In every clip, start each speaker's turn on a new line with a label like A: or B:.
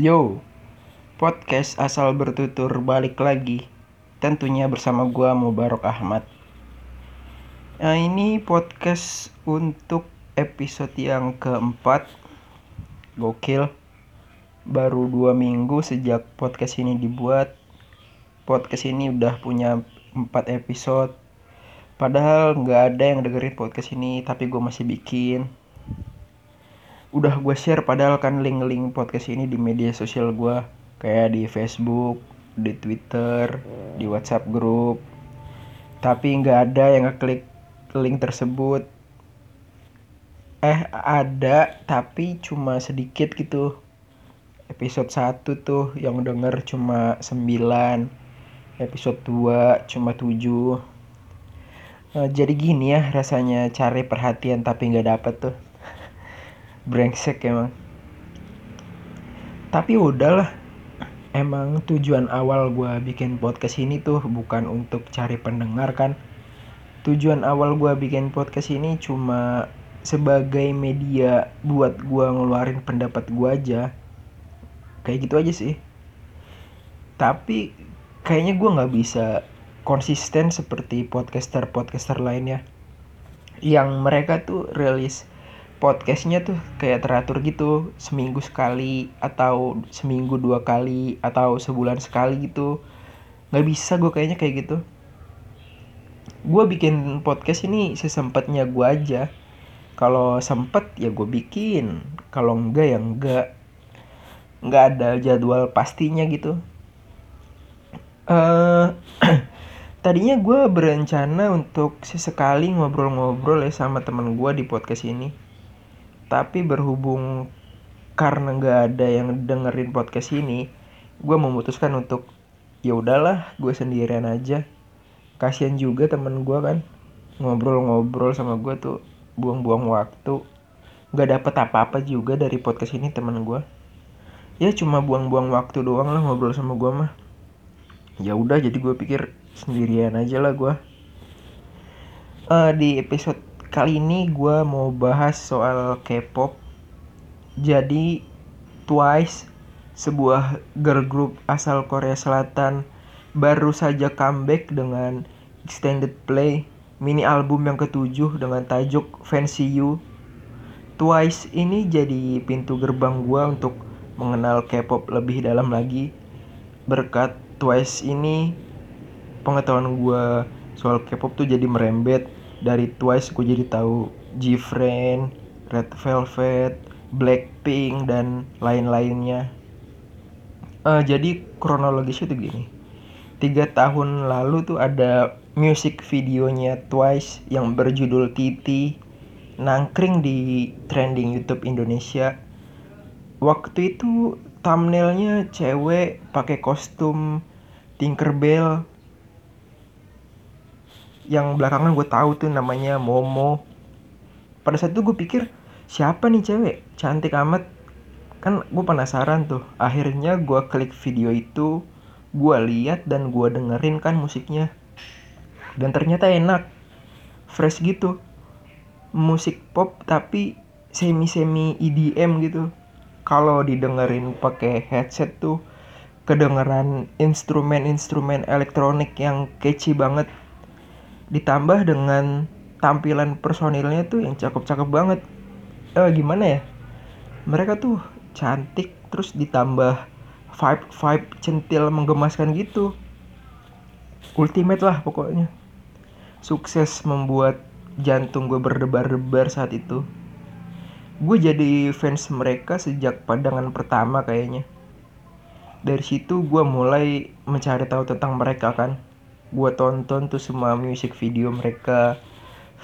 A: Yo, podcast asal bertutur balik lagi. Tentunya bersama gua Mubarok Ahmad. Nah, ini podcast untuk episode yang keempat. Gokil. Baru dua minggu sejak podcast ini dibuat. Podcast ini udah punya empat episode. Padahal nggak ada yang dengerin podcast ini, tapi gue masih bikin udah gue share padahal kan link-link podcast ini di media sosial gue kayak di Facebook, di Twitter, di WhatsApp grup. Tapi nggak ada yang ngeklik link tersebut. Eh ada tapi cuma sedikit gitu. Episode 1 tuh yang denger cuma 9. Episode 2 cuma 7. Nah, jadi gini ya rasanya cari perhatian tapi nggak dapet tuh brengsek emang. Tapi udahlah. Emang tujuan awal gue bikin podcast ini tuh bukan untuk cari pendengar kan? Tujuan awal gue bikin podcast ini cuma sebagai media buat gue ngeluarin pendapat gue aja. Kayak gitu aja sih. Tapi kayaknya gue nggak bisa konsisten seperti podcaster podcaster lainnya. Yang mereka tuh rilis podcastnya tuh kayak teratur gitu seminggu sekali atau seminggu dua kali atau sebulan sekali gitu. Nggak bisa gue kayaknya kayak gitu. Gue bikin podcast ini sesempatnya gue aja. Kalau sempet ya gue bikin kalau enggak ya enggak nggak ada jadwal pastinya gitu. Uh, tadinya gue berencana untuk sesekali ngobrol-ngobrol ya sama teman gue di podcast ini tapi berhubung karena nggak ada yang dengerin podcast ini gue memutuskan untuk ya udahlah gue sendirian aja. Kasian juga temen gue kan ngobrol-ngobrol sama gue tuh buang-buang waktu. Nggak dapet apa-apa juga dari podcast ini temen gue ya cuma buang-buang waktu doang lah ngobrol sama gue mah. Ya udah jadi gue pikir sendirian aja lah gue uh, di episode Kali ini gue mau bahas soal K-pop. Jadi Twice, sebuah girl group asal Korea Selatan, baru saja comeback dengan extended play mini album yang ketujuh dengan tajuk Fancy You. Twice ini jadi pintu gerbang gue untuk mengenal K-pop lebih dalam lagi. Berkat Twice ini, pengetahuan gue soal K-pop tuh jadi merembet dari Twice gue jadi tahu G-Friend, Red Velvet, Blackpink dan lain-lainnya. Uh, jadi kronologisnya tuh gini. Tiga tahun lalu tuh ada music videonya Twice yang berjudul Titi nangkring di trending YouTube Indonesia. Waktu itu thumbnailnya cewek pakai kostum Tinkerbell yang belakangan gue tahu tuh namanya Momo. Pada saat itu gue pikir siapa nih cewek? Cantik amat. Kan gue penasaran tuh. Akhirnya gue klik video itu gue lihat dan gue dengerin kan musiknya. Dan ternyata enak. Fresh gitu. Musik pop tapi semi semi EDM gitu. Kalau didengerin pakai headset tuh kedengeran instrumen-instrumen elektronik yang catchy banget ditambah dengan tampilan personilnya tuh yang cakep-cakep banget. Eh, gimana ya? Mereka tuh cantik terus ditambah vibe vibe centil menggemaskan gitu. Ultimate lah pokoknya. Sukses membuat jantung gue berdebar-debar saat itu. Gue jadi fans mereka sejak pandangan pertama kayaknya. Dari situ gue mulai mencari tahu tentang mereka kan gue tonton tuh semua music video mereka.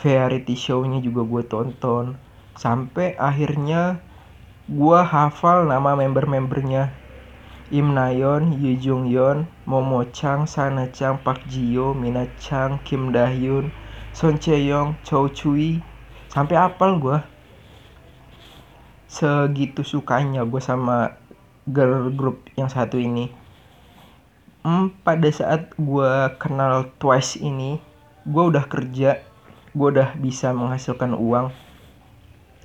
A: Variety show-nya juga gue tonton. Sampai akhirnya gue hafal nama member-membernya. Im Nayon, Yu Jung Yeon, Momo Chang, Sana Chang, Park Ji-yo, Mina Chang, Kim Dahyun, Son Chae Young, Chow Chui, sampai apal gue. Segitu sukanya gue sama girl group yang satu ini hmm, pada saat gue kenal Twice ini gue udah kerja gue udah bisa menghasilkan uang.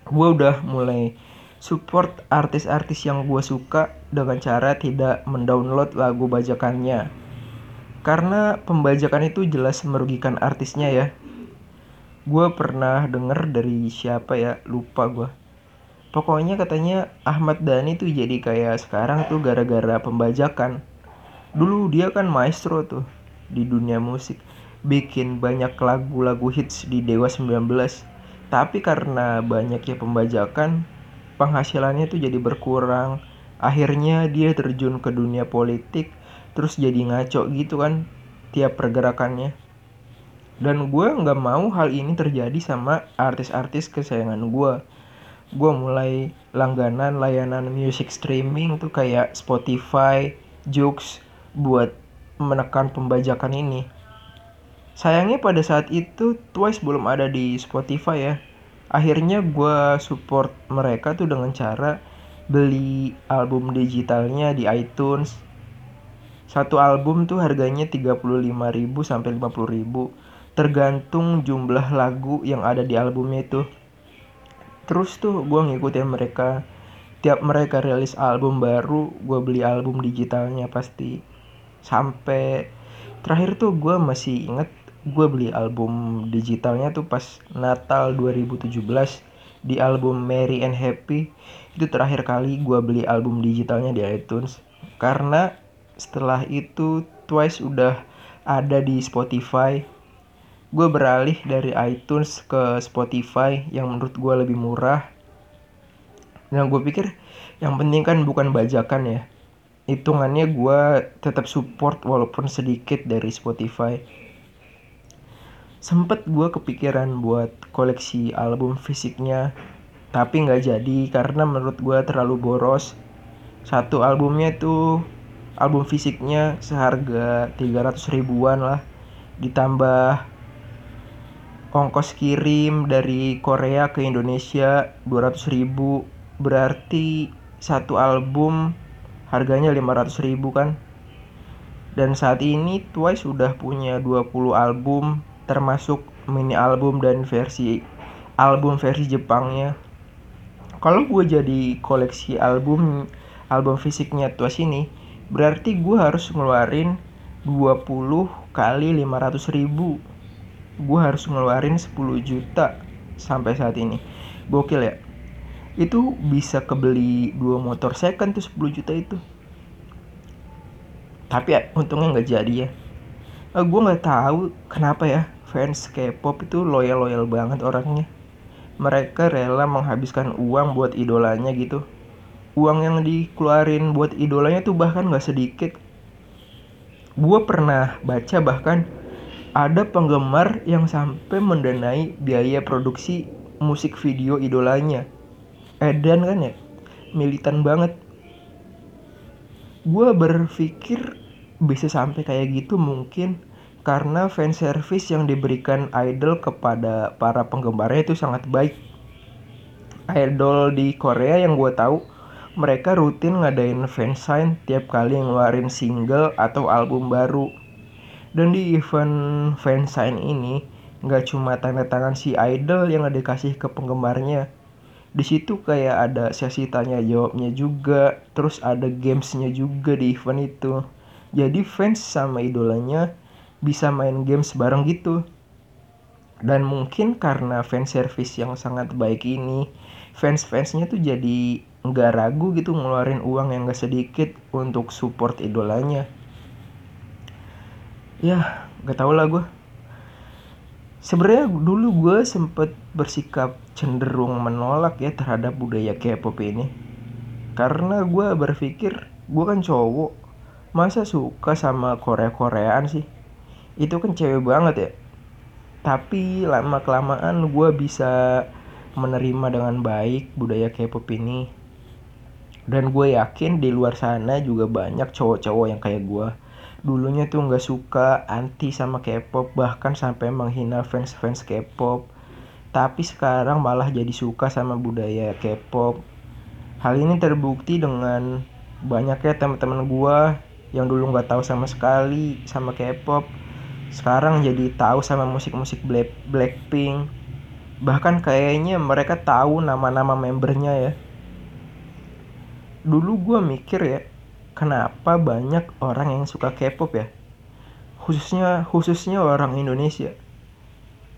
A: Gue udah mulai support artis-artis yang gue suka dengan cara tidak mendownload lagu bajakannya. Karena pembajakan itu jelas merugikan artisnya ya. Gue pernah denger dari siapa ya lupa gue pokoknya katanya Ahmad Dhani tuh jadi kayak sekarang tuh gara-gara pembajakan dulu dia kan maestro tuh di dunia musik bikin banyak lagu-lagu hits di Dewa 19 tapi karena banyaknya pembajakan penghasilannya tuh jadi berkurang. Akhirnya dia terjun ke dunia politik terus jadi ngaco gitu kan tiap pergerakannya. Dan gue nggak mau hal ini terjadi sama artis-artis kesayangan gue gue mulai langganan layanan music streaming tuh kayak Spotify, Joox buat menekan pembajakan ini. Sayangnya pada saat itu Twice belum ada di Spotify ya. Akhirnya gue support mereka tuh dengan cara beli album digitalnya di iTunes. Satu album tuh harganya 35.000 sampai 50.000 tergantung jumlah lagu yang ada di albumnya itu. Terus tuh gue ngikutin mereka. Tiap mereka rilis album baru gue beli album digitalnya pasti sampai terakhir tuh gue masih inget gue beli album digitalnya tuh pas Natal 2017 di album Merry and Happy. Itu terakhir kali gue beli album digitalnya di iTunes. Karena setelah itu Twice udah ada di Spotify. Gue beralih dari iTunes ke Spotify yang menurut gue lebih murah. Dan gue pikir yang penting kan bukan bajakan ya hitungannya gue tetap support walaupun sedikit dari Spotify. Sempet gue kepikiran buat koleksi album fisiknya tapi nggak jadi karena menurut gue terlalu boros. Satu albumnya tuh album fisiknya seharga 300 ribuan lah. Ditambah ongkos kirim dari Korea ke Indonesia 200 ribu. Berarti satu album harganya 500 ribu kan. Dan saat ini Twice sudah punya 20 album termasuk mini album dan versi album versi Jepangnya. Kalau gue jadi koleksi album album fisiknya tuas ini berarti gue harus ngeluarin 20 kali 500 ribu. Gue harus ngeluarin 10 juta sampai saat ini. Gokil ya itu bisa kebeli dua motor second tuh 10 juta itu. Tapi ya untungnya nggak jadi ya. Uh, gue nggak tahu kenapa ya fans K-pop itu loyal loyal banget orangnya. Mereka rela menghabiskan uang buat idolanya gitu. Uang yang dikeluarin buat idolanya tuh bahkan nggak sedikit. Gue pernah baca bahkan ada penggemar yang sampai mendanai biaya produksi musik video idolanya Edan kan ya militan banget gue berpikir bisa sampai kayak gitu mungkin karena fan service yang diberikan idol kepada para penggemarnya itu sangat baik. Idol di Korea yang gue tahu mereka rutin ngadain fansign tiap kali ngeluarin single atau album baru. Dan di event fansign ini nggak cuma tanda tangan si idol yang dikasih ke penggemarnya. Di situ kayak ada sesi tanya jawabnya juga, terus ada gamesnya juga di event itu. Jadi fans sama idolanya bisa main games bareng gitu. Dan mungkin karena fan service yang sangat baik ini fans-fansnya tuh jadi nggak ragu gitu ngeluarin uang yang gak sedikit untuk support idolanya. Ya gak tau lah gue sebenarnya dulu gue sempet bersikap cenderung menolak ya terhadap budaya K-pop ini. Karena gue berpikir gue kan cowok masa suka sama Korea-Koreaan sih? Itu kan cewek banget ya. Tapi lama kelamaan gue bisa menerima dengan baik budaya K-pop ini. Dan gue yakin di luar sana juga banyak cowok-cowok yang kayak gue dulunya tuh nggak suka anti sama K-pop bahkan sampai menghina fans-fans K-pop. Tapi sekarang malah jadi suka sama budaya K-pop. Hal ini terbukti dengan banyaknya teman-teman gue yang dulu nggak tahu sama sekali sama K-pop sekarang jadi tahu sama musik-musik Black Blackpink. Bahkan kayaknya mereka tahu nama-nama membernya ya. Dulu gue mikir ya kenapa banyak orang yang suka K-pop ya? Khususnya khususnya orang Indonesia.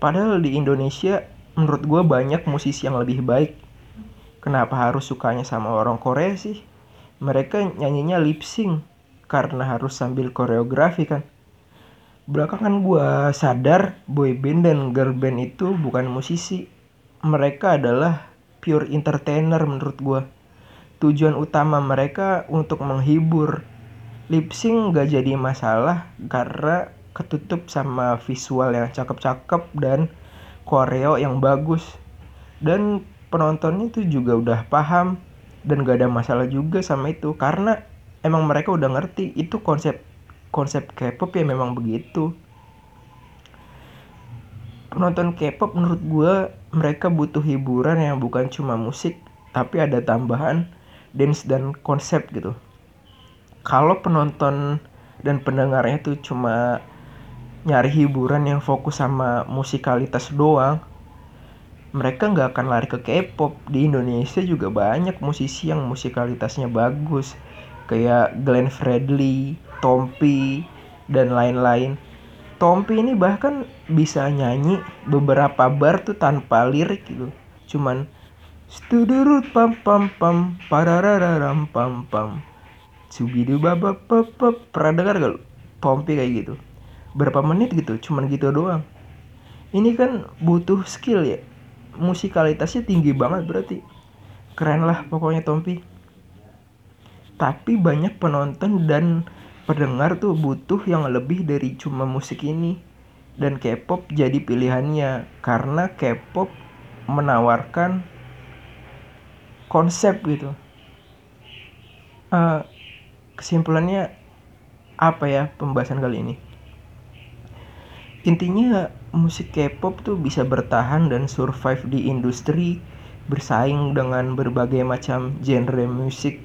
A: Padahal di Indonesia menurut gue banyak musisi yang lebih baik. Kenapa harus sukanya sama orang Korea sih? Mereka nyanyinya lip sync karena harus sambil koreografi kan? Belakangan gue sadar boy band dan girl band itu bukan musisi. Mereka adalah pure entertainer menurut gue tujuan utama mereka untuk menghibur. Lip gak jadi masalah karena ketutup sama visual yang cakep-cakep dan koreo yang bagus. Dan penontonnya itu juga udah paham dan gak ada masalah juga sama itu karena emang mereka udah ngerti itu konsep konsep K-pop ya memang begitu. Penonton K-pop menurut gue mereka butuh hiburan yang bukan cuma musik tapi ada tambahan dance dan konsep gitu kalau penonton dan pendengarnya tuh cuma nyari hiburan yang fokus sama musikalitas doang mereka nggak akan lari ke K-pop di Indonesia juga banyak musisi yang musikalitasnya bagus kayak Glenn Fredly, Tompi dan lain-lain. Tompi ini bahkan bisa nyanyi beberapa bar tuh tanpa lirik gitu. Cuman studurut pam pam pam pararararam pam pam Subidu baba papa pernah dengar gak lu? Tompi kayak gitu berapa menit gitu cuman gitu doang ini kan butuh skill ya musikalitasnya tinggi banget berarti keren lah pokoknya Tompi tapi banyak penonton dan pendengar tuh butuh yang lebih dari cuma musik ini dan K-pop jadi pilihannya karena K-pop menawarkan konsep gitu. Uh, kesimpulannya apa ya pembahasan kali ini? Intinya musik K-pop tuh bisa bertahan dan survive di industri bersaing dengan berbagai macam genre musik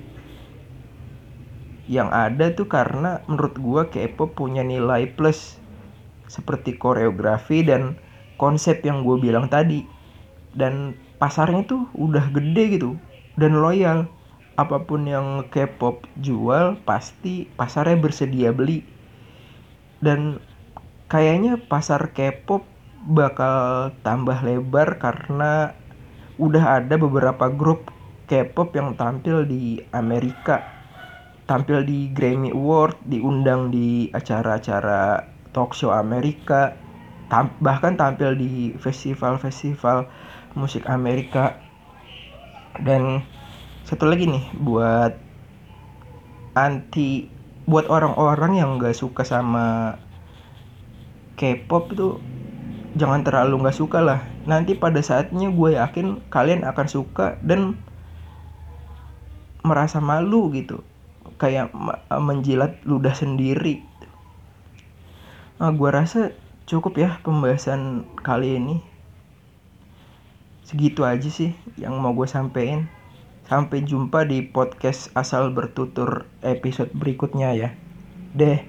A: yang ada tuh karena menurut gua K-pop punya nilai plus seperti koreografi dan konsep yang gue bilang tadi. Dan pasarnya tuh udah gede gitu dan loyal. Apa pun yang K-pop jual pasti pasarnya bersedia beli. Dan kayaknya pasar K-pop bakal tambah lebar karena udah ada beberapa grup K-pop yang tampil di Amerika. Tampil di Grammy Award diundang di acara-acara talk show Amerika bahkan tampil di festival-festival musik Amerika dan satu lagi nih buat anti buat orang-orang yang gak suka sama K-pop tuh jangan terlalu nggak suka lah. Nanti pada saatnya gue yakin kalian akan suka dan merasa malu gitu. Kayak menjilat ludah sendiri. Nah, gue rasa cukup ya pembahasan kali ini segitu aja sih yang mau gue sampein Sampai jumpa di podcast asal bertutur episode berikutnya ya. Deh.